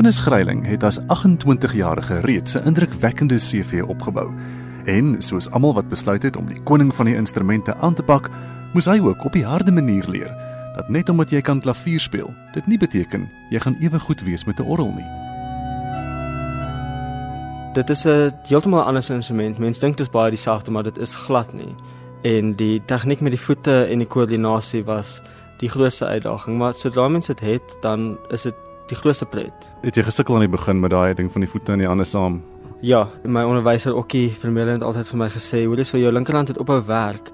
Marnus Gryiling het as 28-jarige reeds 'n indrukwekkende CV opgebou. En soos almal wat besluit het om die koning van die instrumente aan te pak, moes hy ook op die harde manier leer dat net omdat jy kan klavier speel, dit nie beteken jy gaan ewe goed wees met 'n orgel nie. Dit is 'n heeltemal ander instrument. Mense dink dit is baie dieselfde, maar dit is glad nie. En die tegniek met die voete en die koördinasie was die grootste uitdaging, maar sodra mens dit het, dan is dit die grootste pret. Het jy gesukkel aan die begin met daai ding van die voete en die ander saam? Ja, my onderwyser Okkie Vermeulen het altyd vir my gesê, "Hoe dis vir jou linkerhand het ophou werk."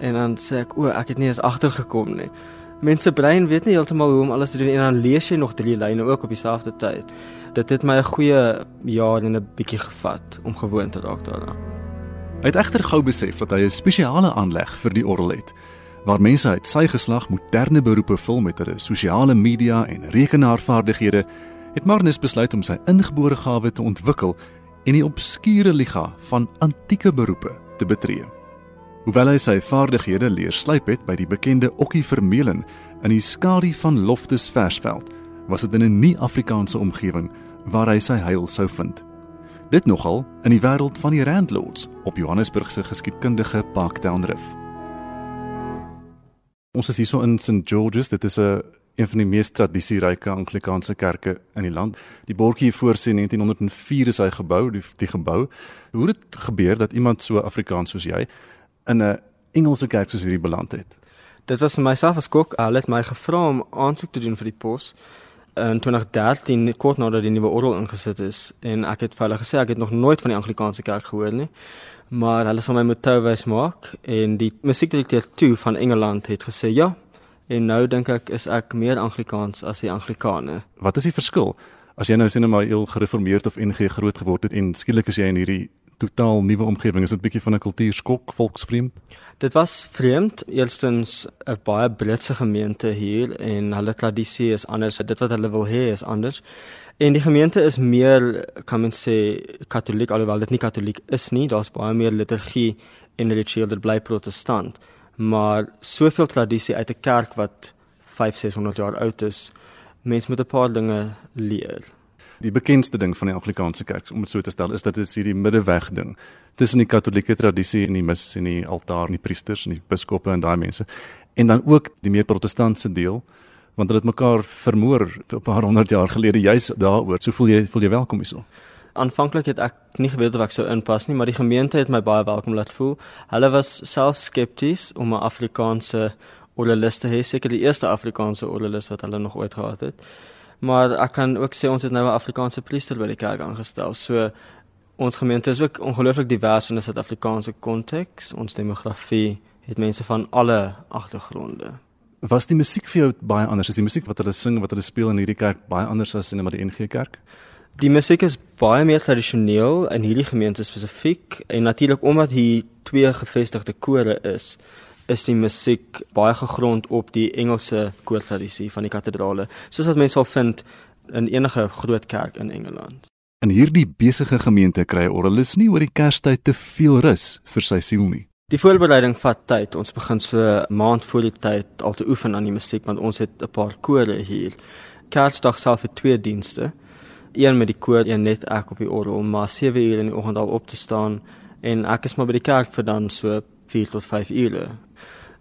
En dan sê ek, "O, ek het nie eens agtergekom nie." Mense brein weet nie heeltemal hoe om alles te doen en dan lees jy nog drie lyne ook op dieselfde tyd. Dit het my 'n goeie jaar en 'n bietjie gevat om gewoon te raak daaraan. Hy het egter gou besef dat hy 'n spesiale aanleg vir die orgel het, waar mense uit sy geslag moderne beroepe vul met hulle sosiale media en rekenaarvaardighede, het Marnus besluit om sy ingebore gawe te ontwikkel en die obskure liga van antieke beroepe te betree. Hoewel hy sy vaardighede leer slyp het by die bekende Okkie Vermeulen in die skadu van Loftus Versveld, was dit in 'n nie-Afrikaanse omgewing waar hy sy heil sou vind. Dit nogal in die wêreld van die Randlords op Johannesburg se geskiedkundige Parktown Rif. Ons is hier so in St George's, dit is 'n een van die mees tradisieryke Anglikaanse kerke in die land. Die bordjie hier voor sê 1904 is hy gebou, die, die gebou. Hoe het dit gebeur dat iemand so Afrikaans soos jy in 'n Engelse kerk soos hierdie beland het? Dit was vir myself as kok, hulle het my gevra om aansoek te doen vir die pos in 2013 kort nadat die nuwe orgel ingesit is en ek het vir hulle gesê ek het nog nooit van die Anglikaanse kerk gehoor nie. Maar hulle sal my moet touwys maak en die musiekdirekteur toe van Engeland het gesê ja, en nou dink ek is ek meer Anglikaans as die Anglikane. Wat is die verskil? As jy nou sien maar heel gereformeerd of NG groot geword het en skielik is jy in hierdie totaal nuwe omgewing, is dit bietjie van 'n kultuurskok, volksvreemd? Dit was vreemd. Eerstens 'n baie Britse gemeente hier en hulle tradisie is anders. Dit wat hulle wil hê is anders. En die gemeente is meer kan men sê katoliek alhoewel dit nie katoliek is nie. Daar's baie meer liturgie en ritueel dit bly protestant maar soveel tradisie uit 'n kerk wat 5-600 jaar oud is, mense moet 'n paar dinge leer. Die bekendste ding van die Anglikaanse kerk, om dit so te stel, is dat dit hierdie middeweg ding tussen die katolieke tradisie en die mis en die altaar en die priesters en die biskoppe en daai mense. En dan ook die meer protestantse deel want hulle het mekaar vermoor 'n paar honderd jaar gelede juis daaroor. So voel jy voel jy welkom hierso. Aanvanklik het ek nie geweet of ek sou inpas nie, maar die gemeente het my baie welkom laat voel. Hulle was self skepties om 'n Afrikaanse orgelis te hê, seker die eerste Afrikaanse orgelis wat hulle nog ooit gehad het. Maar ek kan ook sê ons het nou 'n Afrikaanse priester by die kerk aangestel. So ons gemeente is ook ongelooflik divers in 'n Suid-Afrikaanse konteks. Ons demografie het mense van alle agtergronde. Was die musiek vir jou baie anders? Is die musiek wat hulle sing, wat hulle speel in hierdie kerk baie anders as in die NG Kerk? Die musiek is baie meer tradisioneel in hierdie gemeente spesifiek en natuurlik omdat hier twee gevestigde kore is, is die musiek baie gegrond op die Engelse koortradisie van die kathedrale, soos wat mense sal vind in enige groot kerk in Engeland. In hierdie besige gemeente kry orgelis nie oor die Kerstyd te veel rus vir sy siel nie. Die voorbereiding vat tyd. Ons begin so 'n maand voor die tyd al te oefen aan die musiek want ons het 'n paar kore hier. Kersdag self het twee dienste een met die koor een net ek op die orgel om maar 7 ure in die oggend al op te staan en ek is maar by die kerk vir dan so 4 tot 5 ure.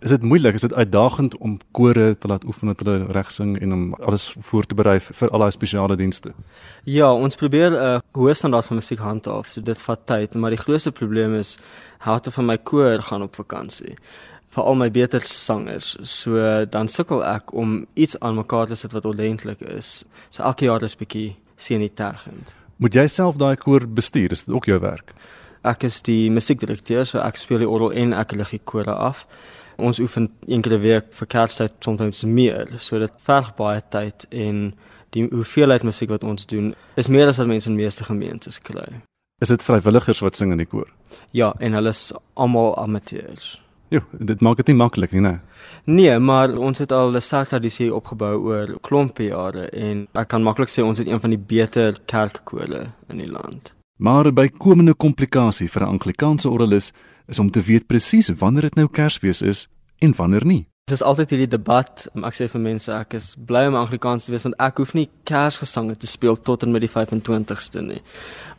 Is dit moeilik? Is dit uitdagend om kore te laat oefen dat hulle reg sing en om alles voor te berei vir al daai spesiale dienste? Ja, ons probeer 'n uh, hoë standaard van musiek handhaaf. So dit vat tyd, maar die grootste probleem is harte van my koor gaan op vakansie vir al my beter sangers. So dan sukkel ek om iets aan mekaar te sit wat ordentlik is. So elke jaar is bietjie senitergend. Moet jy self daai koor bestuur? Is dit ook jou werk? Ek is die musiekdirekteur, so ek speel die orgel en ek lig die kore af. Ons oefen enkele week vir Kerstyd soms meer, so dit verg baie tyd en die hoeveelheid musiek wat ons doen is meer as wat mense in meeste gemeentes kry. Is dit vrywilligers wat sing in die koor? Ja, en hulle is almal amateurs. Ja, dit maak dit nie maklik nie, né? Nee, maar ons het al 'n sterk tradisie opgebou oor klompe jare en ek kan maklik sê ons het een van die beter kerkkole in die land. Maar 'n bykomende komplikasie vir 'n Anglikaanse orgelis is om te weet presies wanneer dit nou Kersfees is en wanneer nie. Dis altyd hierdie debat. Ek sê vir mense ek is bly om Anglikaans te wees want ek hoef nie Kersgesange te speel tot en met die 25ste nie.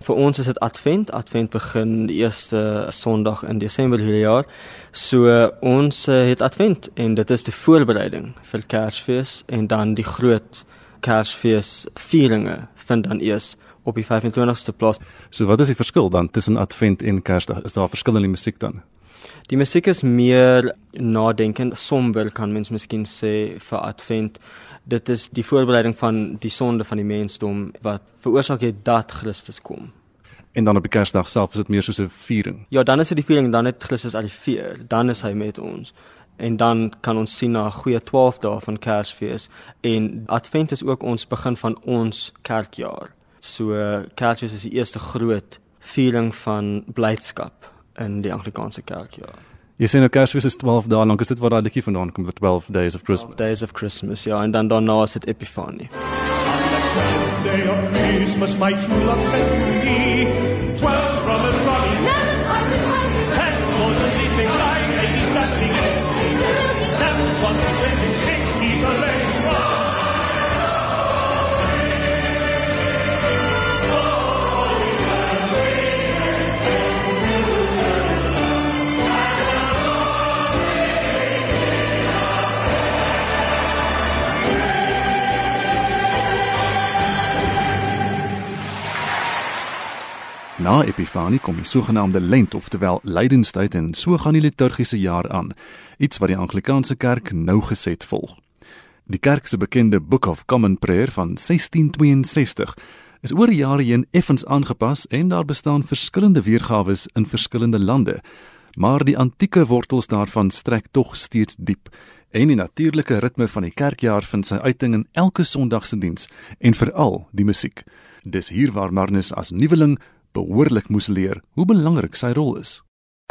Vir ons is dit Advent. Advent begin die eerste Sondag in Desember hierdie jaar. So ons uh, het Advent en dit is die voorbereiding vir Kersfees en dan die groot Kersfees vieringe vind dan eers op die 25ste plaas. So wat is die verskil dan tussen Advent en Kersdag? Is daar verskil in die musiek dan? Die musiek is meer nadenkend, somber kan mens miskien sê vir Advent. Dit is die voorbereiding van die sonde van die mensdom wat veroorsaak het dat Christus kom. En dan op die Kersdag self is dit meer soos 'n viering. Ja, dan is dit die viering, dan het Christus arriveer, dan is hy met ons. En dan kan ons sien na 'n goeie 12 dae van Kersfees en Advent is ook ons begin van ons kerkjaar. So Kersfees is die eerste groot viering van blydskap in die Anglikaanse kerk, ja. Jy sê nou Kersfees is 12 dae lank, is dit waar daai liedjie vandaan kom, the 12 days of Christmas. Days of Christmas, ja, en dan daarna is dit Epifanie. Day of Christmas, my true love sent to me. Na Epifanie kom die sogenaamde Lent, oftewel Lydenstyd en so gaan die liturgiese jaar aan, iets wat die Anglikaanse kerk nougeset volg. Die kerk se bekende Book of Common Prayer van 1662 is oor jare heen effens aangepas en daar bestaan verskillende weergawe in verskillende lande, maar die antieke wortels daarvan strek tog steeds diep. En die natuurlike ritme van die kerkjaar vind sy uiting in elke Sondag se diens en veral die musiek. Dis hier waar Marnus as nuweling behoorlik moes leer hoe belangrik sy rol is.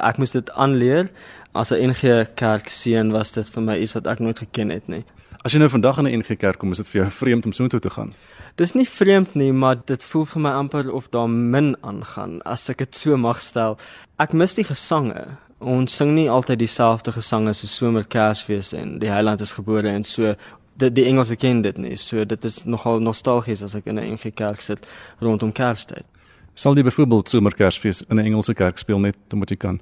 Ek moes dit aanleer. As 'n NG Kerk seun was dit vir my iets wat ek nooit geken het nie. As jy nou vandag in 'n NG Kerk kom, is dit vir jou vreemd om soontoe te gaan. Dis nie vreemd nie, maar dit voel vir my amper of daar min aangaan as ek dit so mag stel. Ek mis die gesange. Ons sing nie altyd dieselfde gesange so somer Kersfees en die Heiland is gebore en so die, die Engelse ken dit nie. So dit is nogal nostalgies as ek in 'n NG Kerk sit rondom Kerstyd. Sal jy byvoorbeeld somer Kersfees in 'n Engelse kerk speel net omdat jy kan?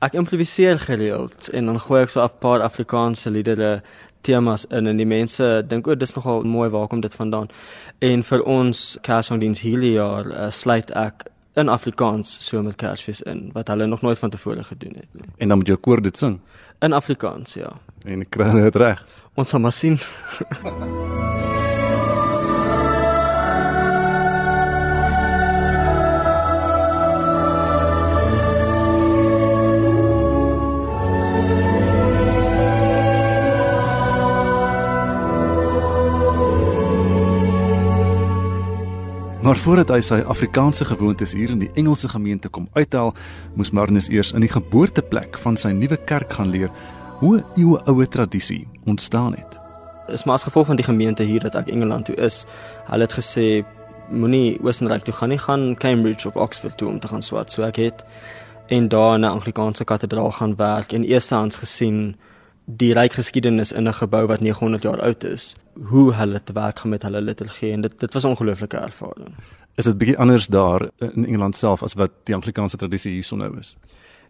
Ek improviseer gereeld en dan gooi ek so 'n paar Afrikaanse liedere temas in en die mense dink o, dis nogal mooi waar kom dit vandaan. En vir ons Kersdiens hierdie jaar uh, sluit ek in Afrikaans somer Kersfees in wat hulle nog nooit van tevore gedoen het nie. En dan moet jou koor dit sing. In Afrikaans, ja. En ek kry dit reg. Ons sal maar sien. Maar voordat hy sy Afrikaanse gewoontes hier in die Engelse gemeente kom uithaal, moes Marnus eers in die geboorteplek van sy nuwe kerk gaan leer hoe 'n eeue oue tradisie ontstaan het. Is maar as gevolg van die gemeente hier dat ek Engeland toe is. Hulle het gesê moenie Oostenryk toe gaan nie, gaan Cambridge of Oxford toe om te gaan swat. So ek het en daar in 'n Anglikaanse kathedraal gaan werk en eerstehands gesien die ryk geskiedenis in 'n gebou wat 900 jaar oud is hoe hulle te werk gaan met hulle liturgie en dit dit was 'n ongelooflike ervaring. Is dit bietjie anders daar in Engeland self as wat die Anglikaanse tradisie hierson nou is?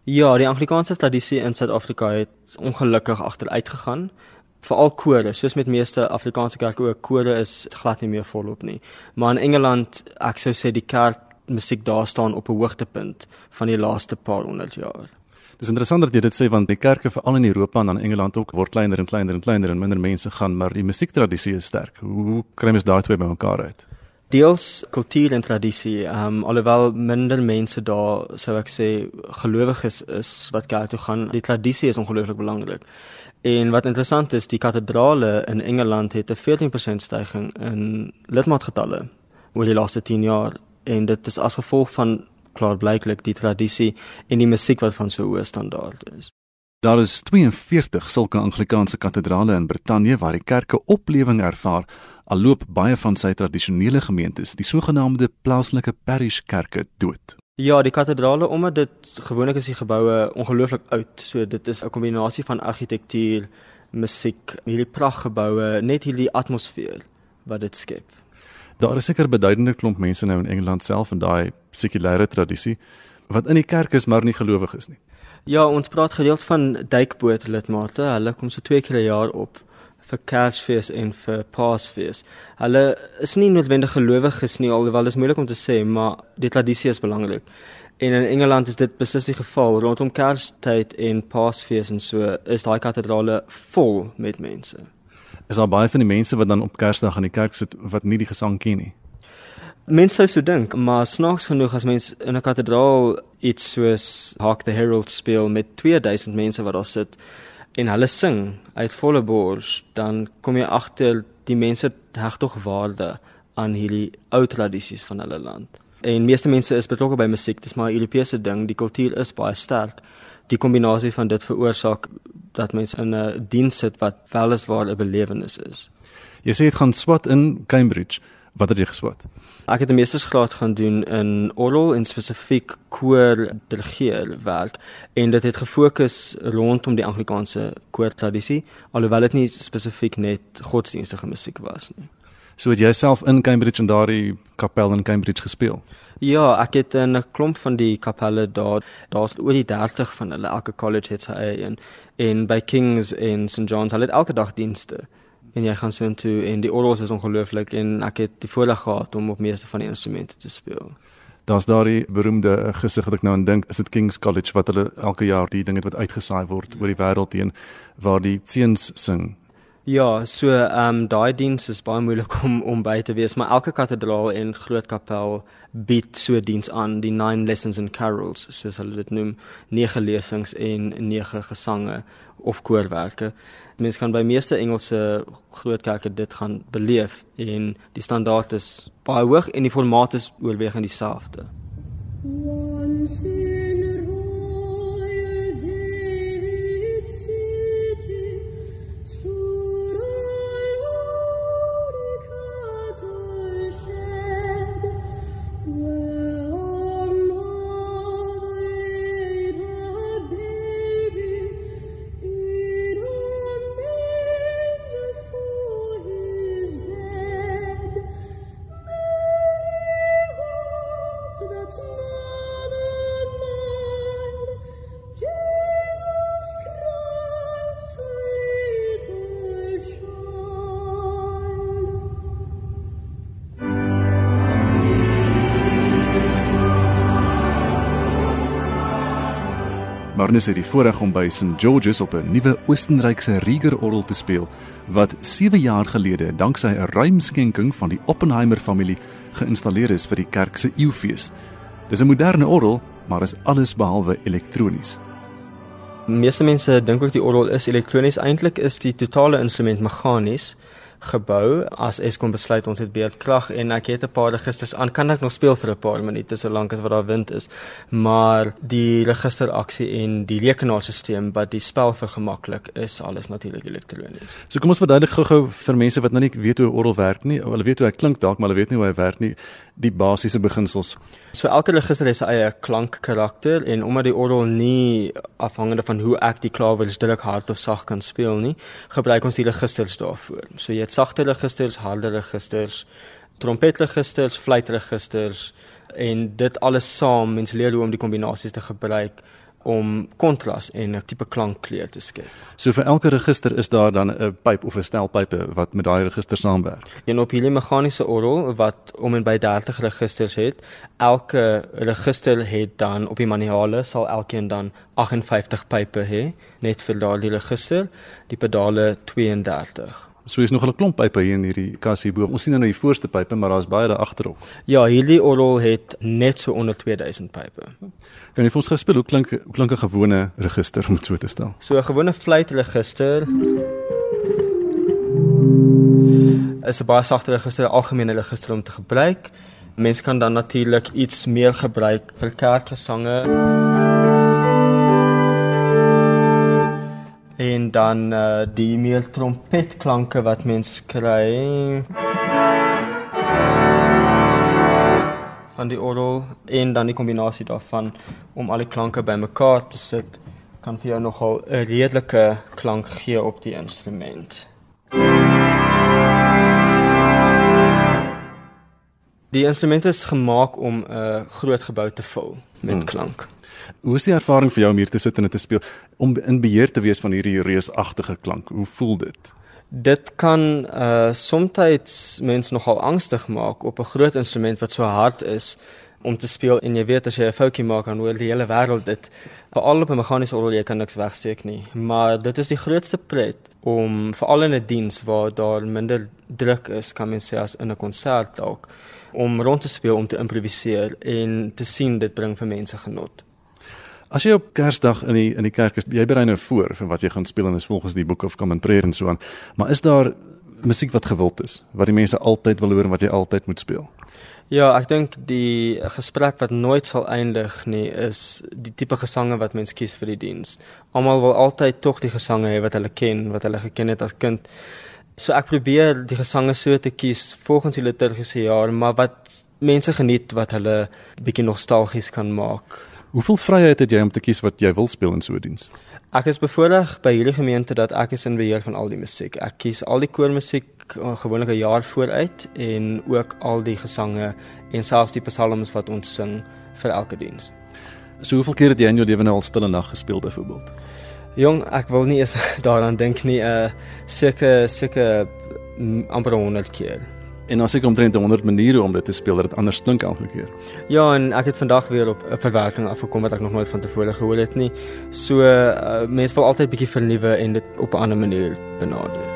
Ja, die Anglikaanse tradisie in Suid-Afrika het ongelukkig agteruit gegaan. Veral kore, soos met meeste Afrikaanse kerke ook, kore is glad nie meer volop nie. Maar in Engeland, ek sou sê die kerk musiek daar staan op 'n hoogtepunt van die laaste paar honderd jaar. Dis interessant dat jy dit sê want die kerke veral in Europa en dan Engeland ook word kleiner en kleiner en kleiner en minder mense gaan, maar die musiektradisie is sterk. Hoe kry mens daai twee bymekaar uit? Deels kultuur en tradisie, ehm um, alhoewel minder mense daar sou ek sê gelowiges is, is wat kerk toe gaan, die tradisie is ongelooflik belangrik. En wat interessant is, die kathedrale in Engeland het 'n 14% stygings in lidmaatgetalle oor die laaste 10 jaar en dit is as gevolg van klaarblyklik die tradisie en die musiek wat van so hoë standaard is. Daar is 42 sulke Anglikaanse kathedrale in Brittanje waar die kerke oplewing ervaar. Al loop baie van sy tradisionele gemeentes, die sogenaamde plaaslike parish kerke, dood. Ja, die kathedrale omdat dit gewoonlik is die geboue ongelooflik oud. So dit is 'n kombinasie van argitektuur musiek, hierdie praggeboue, net hierdie atmosfeer wat dit skep. Daar is seker beduidende klomp mense nou in Engeland self in daai sekulêre tradisie wat in die kerk is maar nie gelowig is nie. Ja, ons praat gereeld van duikboot lidmate. Hulle kom so twee keer 'n jaar op vir Kersfees en vir Paasfees. Hulle is nie noodwendig gelowiges nie, alhoewel dit moeilik om te sê, maar die tradisie is belangrik. En in Engeland is dit beslis die geval rondom Kerstyd en Paasfees en so is daai kathedrale vol met mense. Is daar baie van die mense wat dan op Kersdag in die kerk sit wat nie die gesang ken nie? Mense sou so dink, maar snaaks genoeg as mens in 'n kathedraal iets soos Hark the Herald speel met 2000 mense wat daar sit en hulle sing uit volle bors, dan kom jy agter die mense heg tog waarde aan hierdie ou tradisies van hulle land. En meeste mense is betrokke by musiek, dis maar 'n Europese ding, die kultuur is baie sterk. Die kombinasie van dit veroorsaak dat mense in 'n diens sit wat weliswaar 'n belewenis is. Jy sê dit gaan swat in Cambridge. Wat het jy geswat? Ek het 'n meestersgraad gaan doen in oral en spesifiek koor dirigeer werk en dit het gefokus rondom die Anglikaanse koortradisie alhoewel dit nie spesifiek net godsdienstige musiek was nie. So het jy self in Cambridge en daardie kapel in Cambridge gespeel? Ja, ek het in 'n klomp van die kapelle daar, daar's oor die 30 van hulle. Elke college het sy eie een en by Kings en St John's, hulle het elke dag dienste en jy gaan so intoe en die orgels is ongelooflik en ek het die voorreg gehad om op meeste van die instrumente te speel. Daar's daardie beroemde eh, gesig wat ek nou aan dink, is dit King's College wat hulle elke jaar die dinge wat uitgesaai word oor die wêreld heen waar die seuns sing. Ja, so ehm um, daai diens is baie moeilik om om by te wees, maar elke kathedraal en groot kapel bied so diens aan, die nine lessons and carols, soos hulle dit noem, nege lesings en nege gesange of koorwerke mense kan by meeste Engelse groot kerke dit gaan beleef en die standaard is baie hoog en die formaat is oorwegend dieselfde. Once Marnus het die voorreg om by St George's op 'n nuwe Oostenrykse Rieger orgel te speel wat 7 jaar gelede danksy 'n ruim skenking van die Oppenheimer familie geïnstalleer is vir die kerk se eeufees. Dis 'n moderne orgel, maar is alles behalwe elektronies. Meeste mense dink ook die orgel is elektronies, eintlik is die totale instrument meganies gebou as Eskom besluit ons het beerdkrag en ek het 'n paar registers aan kan ek nog speel vir 'n paar minute solank as wat daar wind is maar die registeraksie en die rekenaarstelsel wat die spel vergemaklik is alles natuurlik elektronies. So kom ons verduidelik gou-gou vir mense wat nou nie weet hoe 'n orgel werk nie. Hulle weet hoe hy klink dalk maar hulle weet nie hoe hy werk nie die basiese beginsels. So elke register het sy eie klankkarakter en omdat die orgel nie afhangende van hoe ek die klawers druk hard of sag kan speel nie, gebruik ons die registers daarvoor. So jy het sagte registers, harde registers, trompetregisters, fluitregisters en dit alles saam mens leer hoe om die kombinasies te gebruik om kontras en 'n tipe klankkleur te skep. So vir elke register is daar dan 'n pyp of 'n stel pype wat met daai register saamwerk. En op hierdie meganiese orgel wat om en by 30 registers het, elke register het dan op die manuale sal elkeen dan 58 pype hê, net vir daardie register, die pedale 32. So is nog 'n klomp pype hier in hierdie kas hierbo. Ons sien nou die voorste pype, maar daar's baie daar agterop. Ja, hierdie orgel het net so onder 2000 pype. Kan jy vir ons gespeel hoe klink hoe klink 'n gewone register om dit so te stel? So 'n gewone fluitregister is 'n baie sagte register, algemene register om te gebruik. Mense kan dan natuurlik iets meer gebruik vir kerkgesange. En dan uh, die meer trompetklanke wat mens kry van die orgel en dan die kombinasie daarvan om al die klanke bymekaar te sit kan vir jou nogal 'n redelike klank gee op die instrument. Die instrument is gemaak om 'n groot gebou te vul met hmm. Hoe is die ervaring vir jou om hier te sit en te speel om in beheer te wees van hierdie reusagtige klank? Hoe voel dit? Dit kan uh soms mense nogal angstig maak op 'n groot instrument wat so hard is om te speel en jy weet as jy 'n foutjie maak dan hoor die hele wêreld dit. Veral op 'n meganiese orgel jy kan niks wegsteek nie, maar dit is die grootste pret om veral in 'n diens waar daar minder druk is, kan mens sê as in 'n konsert dalk om rond te speel om te improviseer en te sien dit bring vir mense genot. As jy op Kersdag in die in die kerk is, jy berei nou voor vir wat jy gaan speel en is volgens die Book of Common Prayer en so aan. Maar is daar musiek wat gewild is, wat die mense altyd wil hoor en wat jy altyd moet speel? Ja, ek dink die gesprek wat nooit sal eindig nie is die tipe gesange wat mense kies vir die diens. Almal wil altyd tog die gesange hê wat hulle ken, wat hulle geken het as kind. So ek probeer die gesange so te kies volgens die liturgiese jaar, maar wat mense geniet wat hulle bietjie nostalgies kan maak. Hoeveel vryheid het jy om te kies wat jy wil speel in so 'n diens? Ek is bevoorreg by hierdie gemeente dat ek is in beheer van al die musiek. Ek kies al die koormusiek uh, gewoonlik 'n jaar vooruit en ook al die gesange en selfs die psalms wat ons sing vir elke diens. So hoeveel keer het jy in jou lewe nou al stille nag gespeel byvoorbeeld? Jong, ek wil nie eens daaraan dink nie. uh, Seker seker mm, amper 100 keer. En as ek omtrent 100 maniere om dit te speel dat dit anders klink elke keer. Ja, en ek het vandag weer op 'n verwerking afgekom wat ek nog nooit van tevore gehoor het nie. So uh, mense wil altyd bietjie vernuwe en dit op 'n ander manier benader.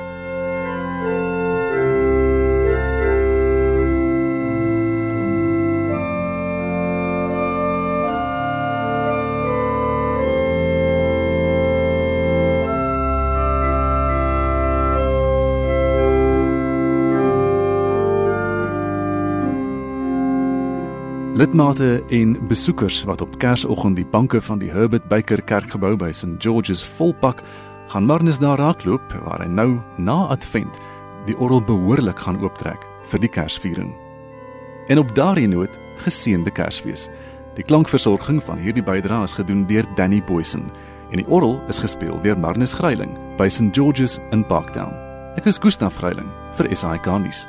Lidmate en besoekers wat op Kersoggend die banke van die Herbert Baker Kerkgebou by St George's volpak gaan Marnus daar raakloop waar hy nou na Advent die orgel behoorlik gaan ooptrek vir die Kersviering. En op daardie noot geseënde Kersfees. Die klankversorging van hierdie bydrae is gedoen deur Danny Boysen en die orgel is gespeel deur Marnus Gryiling by St George's in Parktown. Ek is Gustaf Gryiling vir SAK nuus.